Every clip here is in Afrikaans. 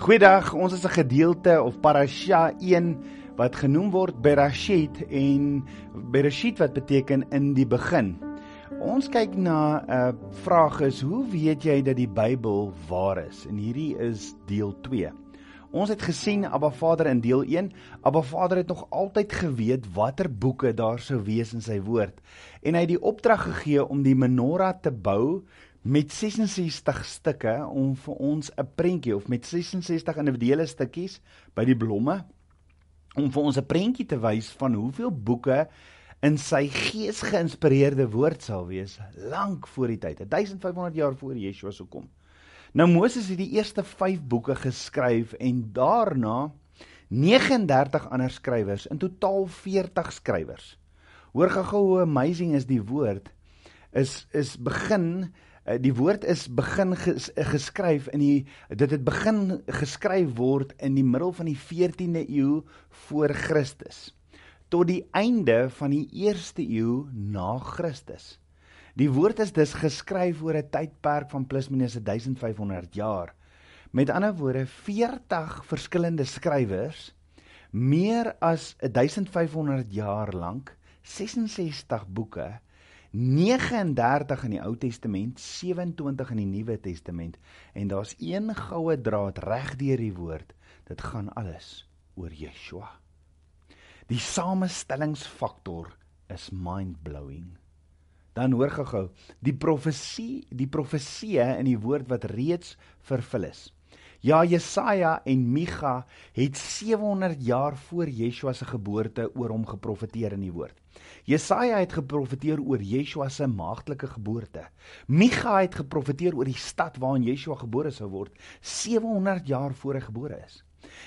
Goeiedag, ons is 'n gedeelte of parasha 1 wat genoem word Bereshit en Bereshit wat beteken in die begin. Ons kyk na 'n uh, vraag is hoe weet jy dat die Bybel waar is? En hierdie is deel 2. Ons het gesien Abba Vader in deel 1. Abba Vader het nog altyd geweet watter boeke daar sou wees in sy woord. En hy het die opdrag gegee om die menorah te bou met 66 stukke om vir ons 'n prentjie of met 66 individuele stukkies by die blomme om vir ons 'n prentjie te wys van hoeveel boeke in sy gees geïnspireerde woord sal wees lank voor die tyd 1500 jaar voor Yeshua sou kom. Nou Moses het die eerste 5 boeke geskryf en daarna 39 ander skrywers, in totaal 40 skrywers. Hoor gou hoe amazing is die woord is is begin die woord is begin ges, geskryf in die dit het begin geskryf word in die middel van die 14de eeu voor Christus tot die einde van die 1ste eeu na Christus. Die woord is dus geskryf oor 'n tydperk van plus minus 1500 jaar. Met ander woorde 40 verskillende skrywers meer as 1500 jaar lank 66 boeke 39 in die Ou Testament, 27 in die Nuwe Testament en daar's een goue draad reg deur die woord. Dit gaan alles oor Yeshua. Die samestellingsfaktor is mind-blowing. Dan hoor gou-gou, die profesie, die profeseë in die woord wat reeds vervul is. Ja, Jesaja en Micha het 700 jaar voor Yeshua se geboorte oor hom geprofeteer in die woord. Jesaja het geprofeteer oor Yeshua se maagtelike geboorte. Micha het geprofeteer oor die stad waarin Yeshua gebore sou word 700 jaar voor hy gebore is.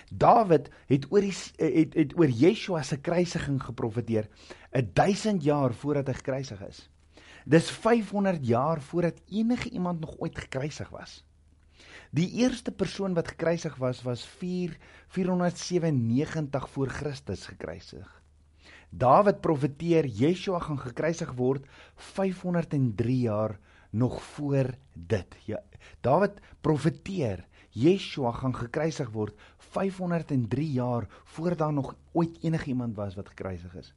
Dawid het oor die het, het oor Yeshua se kruisiging geprofeteer 1000 jaar voordat hy gekruisig is. Dis 500 jaar voordat enige iemand nog ooit gekruisig was. Die eerste persoon wat gekruisig was was 4 497 voor Christus gekruisig. Dawid profeteer Yeshua gaan gekruisig word 503 jaar nog voor dit. Ja, Dawid profeteer Yeshua gaan gekruisig word 503 jaar voor daar nog ooit enigiemand was wat gekruisig is.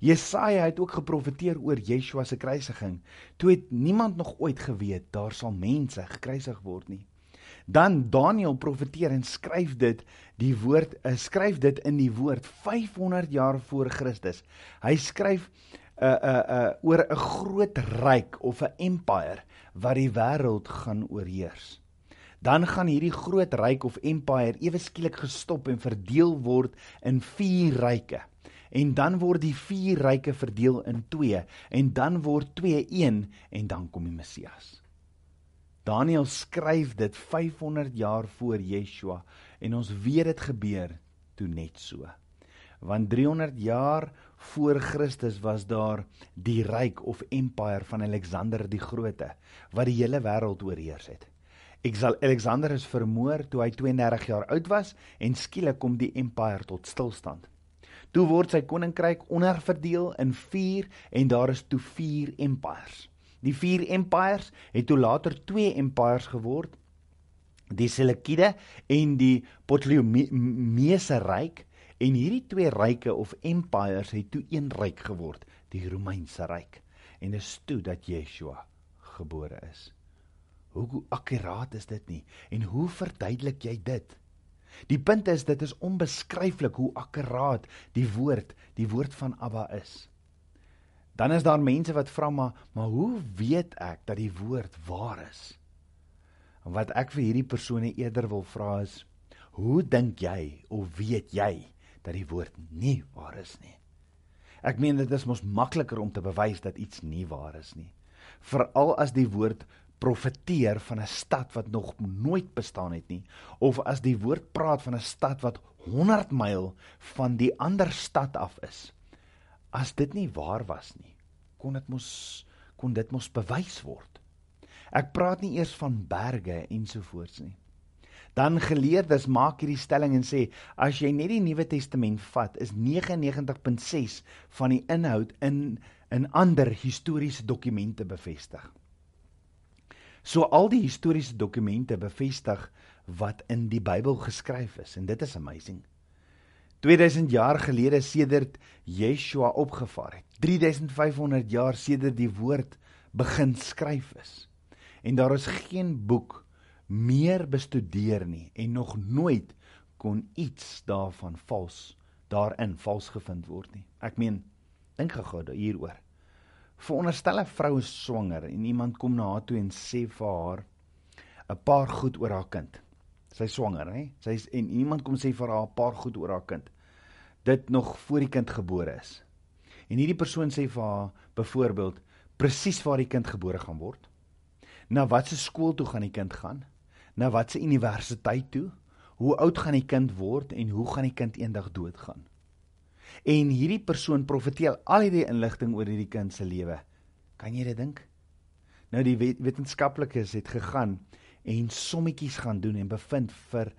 Jesaja het ook geprofeteer oor Yeshua se kruisiging. Toe het niemand nog ooit geweet daar sal mense gekruisig word nie dan Daniël profeteer en skryf dit die woord uh, skryf dit in die woord 500 jaar voor Christus. Hy skryf 'n uh, 'n uh, uh, oor 'n groot ryk of 'n empire wat die wêreld gaan oorheers. Dan gaan hierdie groot ryk of empire ewe skielik gestop en verdeel word in vier ryke. En dan word die vier ryke verdeel in twee en dan word twee een en dan kom die Messias. Daniël skryf dit 500 jaar voor Yeshua en ons weet dit gebeur toe net so. Want 300 jaar voor Christus was daar die ryk of empire van Alexander die Grote wat die hele wêreld oorheers het. Alexander is vermoor toe hy 32 jaar oud was en skielik kom die empire tot stilstand. Toe word sy koninkryk onderverdeel in 4 en daar is toe 4 empires. Die vier empires het toe later twee empires geword. Die Seleukide en die Ptolemeese ryk en hierdie twee ryke of empires het toe een ryk geword, die Romeinse ryk. En dis toe dat Yeshua gebore is. Hoe akkuraat is dit nie? En hoe verduidelik jy dit? Die punt is dit is onbeskryflik hoe akkuraat die woord, die woord van Abba is. Dan is daar mense wat vra maar maar hoe weet ek dat die woord waar is? En wat ek vir hierdie persone eerder wil vra is hoe dink jy of weet jy dat die woord nie waar is nie? Ek meen dit is mos makliker om te bewys dat iets nie waar is nie. Veral as die woord profeteer van 'n stad wat nog nooit bestaan het nie of as die woord praat van 'n stad wat 100 myl van die ander stad af is. As dit nie waar was nie, kon dit mos kon dit mos bewys word. Ek praat nie eers van berge ensovoorts nie. Dan geleerdes maak hierdie stelling en sê as jy net die Nuwe Testament vat, is 99.6 van die inhoud in in ander historiese dokumente bevestig. So al die historiese dokumente bevestig wat in die Bybel geskryf is en dit is amazing. 2000 jaar gelede sedert Yeshua opgevaar het. 3500 jaar sedert die woord begin skryf is. En daar is geen boek meer bestudeer nie en nog nooit kon iets daarvan vals daarin vals gevind word nie. Ek meen, dink gou hieroor. Veronderstel 'n vrou is swanger en iemand kom na haar toe en sê vir haar 'n paar goed oor haar kind. Sy swanger, hè? Sy is en iemand kom sê vir haar 'n paar goed oor haar kind. Dit nog voor die kind gebore is. En hierdie persoon sê vir haar byvoorbeeld presies waar die kind gebore gaan word. Na watter skool toe gaan die kind gaan? Na watter universiteit toe? Hoe oud gaan die kind word en hoe gaan die kind eendag doodgaan? En hierdie persoon profeteer al hierdie inligting oor hierdie kind se lewe. Kan jy dit dink? Nou die wetenskaplikes het gegaan en sommetjies gaan doen en bevind vir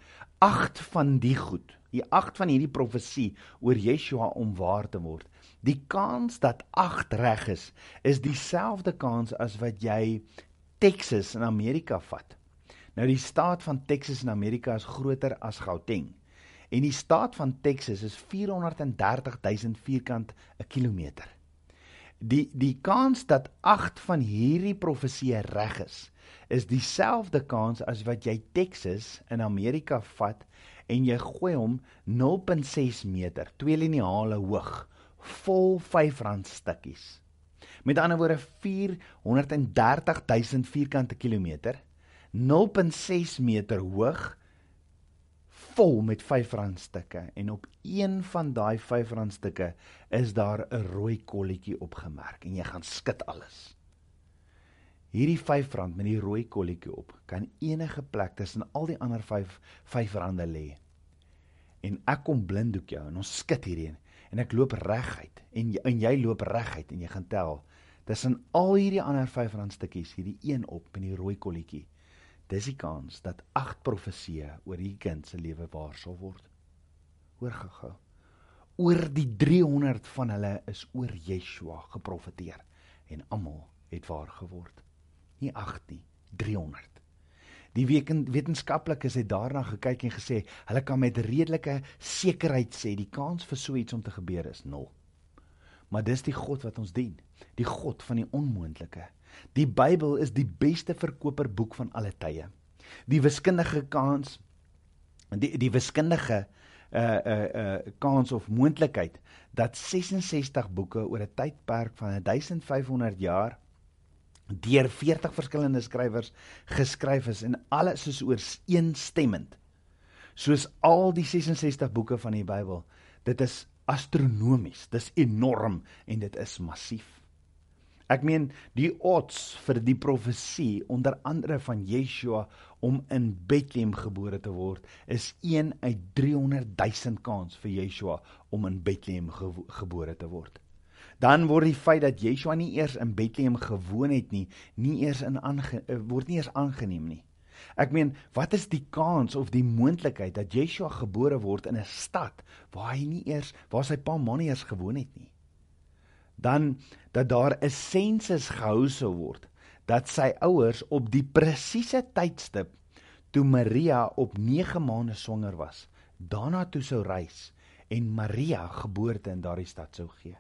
8 van die goed. Die 8 van hierdie profesie oor Yeshua om waar te word. Die kans dat 8 reg is, is dieselfde kans as wat jy Texas in Amerika vat. Nou die staat van Texas in Amerika is groter as Gauteng. En die staat van Texas is 430 000 vierkant 'n kilometer. Die die kans dat 8 van hierdie profeseë reg is, is dieselfde kans as wat jy Texas in Amerika vat en jy gooi hom 0.6 meter, twee lineale hoog, vol R5 stukkies. Met ander woorde 430 000 vierkante kilometer 0.6 meter hoog vol met R5 stukke en op een van daai R5 stukke is daar 'n rooi kolletjie opgemerk en jy gaan skud alles. Hierdie R5 met die rooi kolletjie op kan enige plek tussen al die ander 5 R5 lê. En ek kom blinddoek jou en ons skud hierdie en ek loop reguit en jy, en jy loop reguit en jy gaan tel tussen al hierdie ander R5 stukkies hierdie een op met die rooi kolletjie dis die kans dat agt profeseë oor hierdie kind se lewe waar sal word. Hoor gou. Oor die 300 van hulle is oor Yeshua geprofeteer en almal het waar geword. Nie 8 nie, 300. Die wetenskaplikes het daarna gekyk en gesê hulle kan met redelike sekerheid sê die kans vir so iets om te gebeur is 0. Maar dis die God wat ons dien, die God van die onmoontlike. Die Bybel is die beste verkoper boek van alle tye. Die wiskundige kans die die wiskundige uh uh uh kans of moontlikheid dat 66 boeke oor 'n tydperk van 1500 jaar deur 40 verskillende skrywers geskryf is en alles is ooreenstemmend. Soos al die 66 boeke van die Bybel. Dit is astronomies, dis enorm en dit is massief. Ek meen die odds vir die profesie onder andere van Yeshua om in Bethlehem gebore te word is 1 uit 300 000 kans vir Yeshua om in Bethlehem ge gebore te word. Dan word die feit dat Yeshua nie eers in Bethlehem gewoon het nie, nie eers in aange eh, word nie eers aangeneem nie. Ek meen, wat is die kans of die moontlikheid dat Yeshua gebore word in 'n stad waar hy nie eers waar sy pa ma nie eers gewoon het nie? dan dat daar 'n sensus gehou sou word dat sy ouers op die presiese tydstip toe Maria op 9 maande swanger was daarna toe sou reis en Maria geboorte in daardie stad sou gee.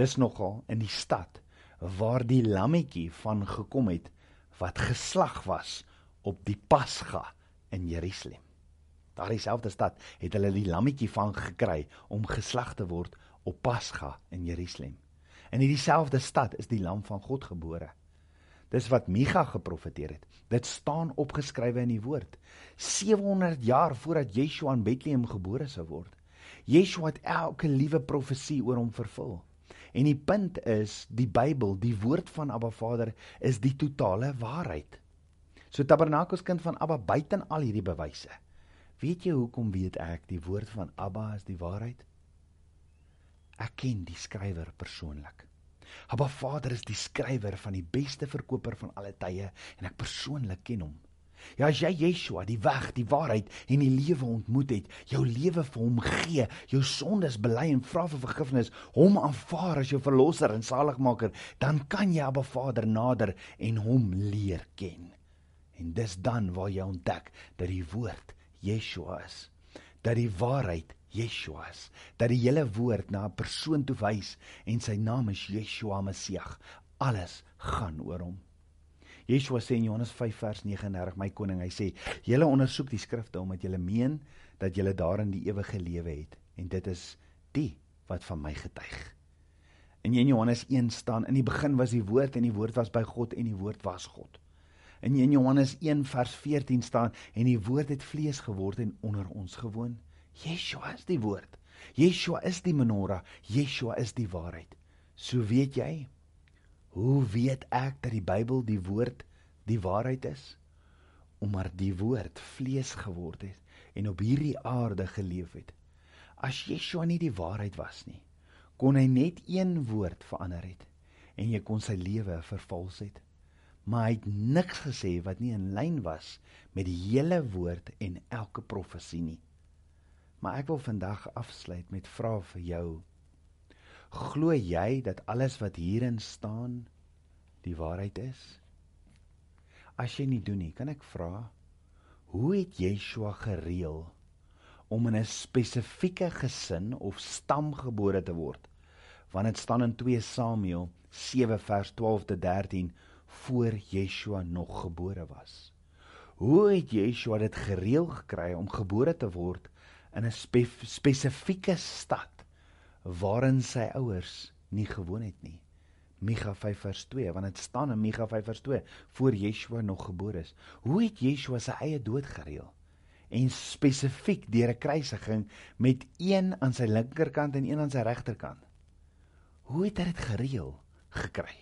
Dis nogal in die stad waar die lammetjie van gekom het wat geslag was op die Pasga in Jerusalem. Daardie selfde stad het hulle die lammetjie van gekry om geslag te word op Pasga in Jerusalem. In hierdie selfde stad is die lam van God gebore. Dis wat Micha geprofeteer het. Dit staan opgeskrywe in die woord. 700 jaar voordat Yeshua in Bethlehem gebore sou word. Yeshua het elke liewe profesie oor hom vervul. En die punt is, die Bybel, die woord van Abba Vader is die totale waarheid. So Tabernakels kind van Abba buiten al hierdie bewyse. Weet jy hoekom weet ek die woord van Abba is die waarheid? Ek ken die skrywer persoonlik. Abba Vader is die skrywer van die beste verkoper van alle tye en ek persoonlik ken hom. Ja, as jy Yeshua, die weg, die waarheid en die lewe ontmoet het, jou lewe vir hom gee, jou sondes bely en vra vir vergifnis, hom aanvaar as jou verlosser en saligmaker, dan kan jy Abba Vader nader en hom leer ken. En dis dan waar jy ontdek dat die woord Yeshua is, dat die waarheid Yeshua is, dat die hele woord na 'n persoon toe wys en sy naam is Yeshua Messiah. Alles gaan oor hom. Yeshua sê in Johannes 5 vers 39, my koning, hy sê: "Julle ondersoek die skrifte omdat julle meen dat julle daarin die ewige lewe het en dit is die wat van my getuig." In Johannes 1 staan: "In die begin was die woord en die woord was by God en die woord was God." In Johannes 1 vers 14 staan: "En die woord het vlees geword en onder ons gewoon." Yeshua is die woord. Yeshua is die menorah. Yeshua is die waarheid. So weet jy, Hoe weet ek dat die Bybel die woord die waarheid is? Omdat die woord vlees geword het en op hierdie aarde geleef het. As Yeshua nie die waarheid was nie, kon hy net een woord verander het en jy kon sy lewe vervals het. Maar hy het niks gesê wat nie in lyn was met die hele woord en elke profesie nie. Maar ek wil vandag afsluit met vrae vir jou Glo jy dat alles wat hierin staan die waarheid is? As jy nie doen nie, kan ek vra, hoe het Yeshua gereël om in 'n spesifieke gesin of stam gebore te word? Want dit staan in 2 Samuel 7 vers 12 tot 13 voor Yeshua nog gebore was. Hoe het Yeshua dit gereël gekry om gebore te word in 'n spe spesifieke stad waarin sy ouers nie gewoon het nie. Micha 5 vers 2, want dit staan in Micha 5 vers 2 voor Yeshua nog gebore is. Hoe het Yeshua sy eie dood gereël? En spesifiek deur 'n kruisiging met een aan sy linkerkant en een aan sy regterkant. Hoe het hy dit gereël gekry?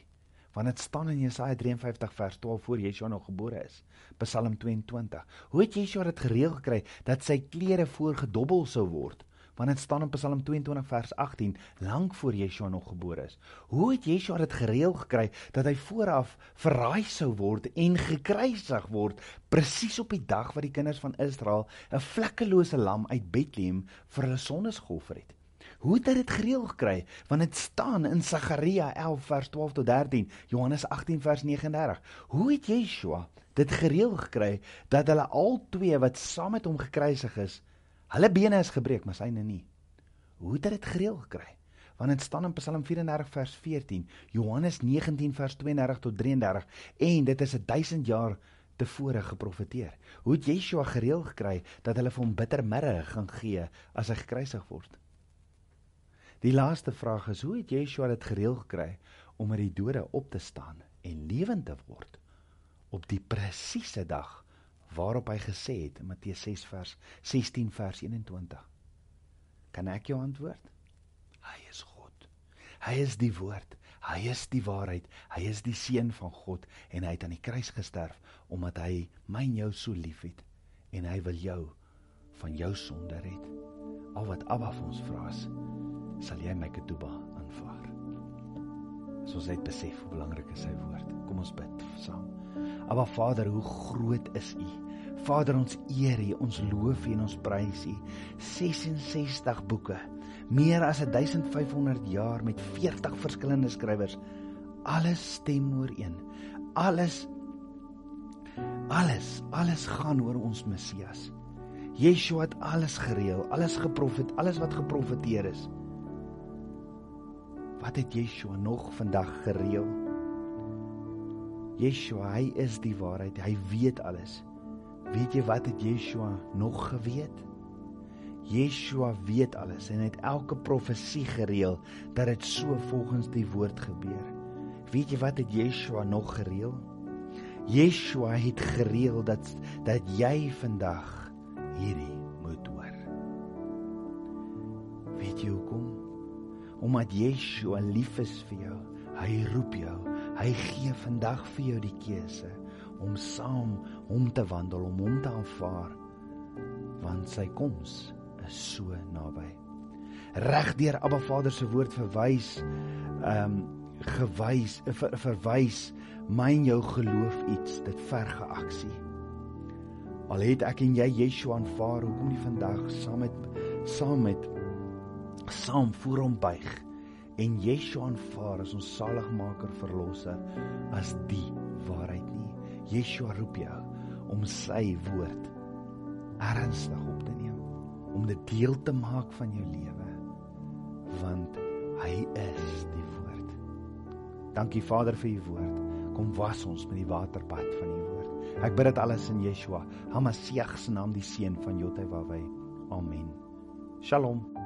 Want dit staan in Jesaja 53 vers 12 voor Yeshua nog gebore is. Psalm 22. Hoe het Yeshua dit gereël gekry dat sy klere voorgedobbel sou word? Want dit staan in Psalm 22 vers 18 lank voor Yeshua nog gebore is. Hoe het Yeshua dit gereël gekry dat hy vooraf verraai sou word en gekruisig word presies op die dag wat die kinders van Israel 'n vlekkelose lam uit Bethlehem vir hulle sondes geoffer het? Hoe het hy dit gereël gekry? Want dit staan in Sagaria 11 vers 12 tot 13, Johannes 18 vers 39. Hoe het Yeshua dit gereël gekry dat hulle al twee wat saam met hom gekruisig is, Hulle bene is gebreek, maar syne nie. Hoe het dit gereël gekry? Want dit staan in Psalm 34 vers 14, Johannes 19 vers 32 tot 33 en dit is 'n 1000 jaar tevore geprofeteer. Hoe het Yeshua gereël gekry dat hulle vir hom bittermidde gaan gee as hy gekruisig word? Die laaste vraag is hoe het Yeshua dit gereël gekry om uit die dode op te staan en lewend te word op die presiese dag waarop hy gesê het in Matteus 6 vers 16 vers 21. Kan ek jou antwoord? Hy is God. Hy is die woord. Hy is die waarheid. Hy is die seun van God en hy het aan die kruis gesterf omdat hy my en jou so liefhet en hy wil jou van jou sonde red. Al wat Abba vir ons vra is, sal jy my ketuba aanvaar. As ons net besef hoe belangrik is sy woord. Kom ons bid saam. Aba Vader, hoe groot is U? Vader, ons eer U, ons loof U en ons prys U. 66 boeke, meer as 1500 jaar met 40 verskillende skrywers. Alles stem ooreen. Alles alles, alles gaan oor ons Messias. Yeshua het alles gereël, alles geprofet, alles wat geprofeteer is. Wat het Yeshua nog vandag gereël? Yeshua, hy is die waarheid. Hy weet alles. Weet jy wat het Yeshua nog geweet? Yeshua weet alles en het elke profesie gereël dat dit so volgens die woord gebeur. Weet jy wat het Yeshua nog gereël? Yeshua het gereël dat dat jy vandag hierdie moet hoor. Weet jy hoekom? Omdat Yeshua lief is vir jou. Hy roep jou Hy gee vandag vir jou die keuse om saam hom te wandel, om hom te aanvaar want sy koms is so naby. Regdeur Abba Vader se woord verwys ehm um, gewys ver, verwys my en jou geloof iets dit verge aksie. Al het ek en jy Yeshua aanvaar, hoekom nie vandag saam met saam met saam voor hom buig en Yeshua aanvaar as ons saligmaker verlosser as die waarheid nie. Yeshua roep jou om sy woord ernstig op te neem, om dit deel te maak van jou lewe, want hy is die woord. Dankie Vader vir u woord. Kom was ons met die waterbad van u woord. Ek bid dit alles in Yeshua, Hamasiach se naam, die seun van Jothewawei. Amen. Shalom.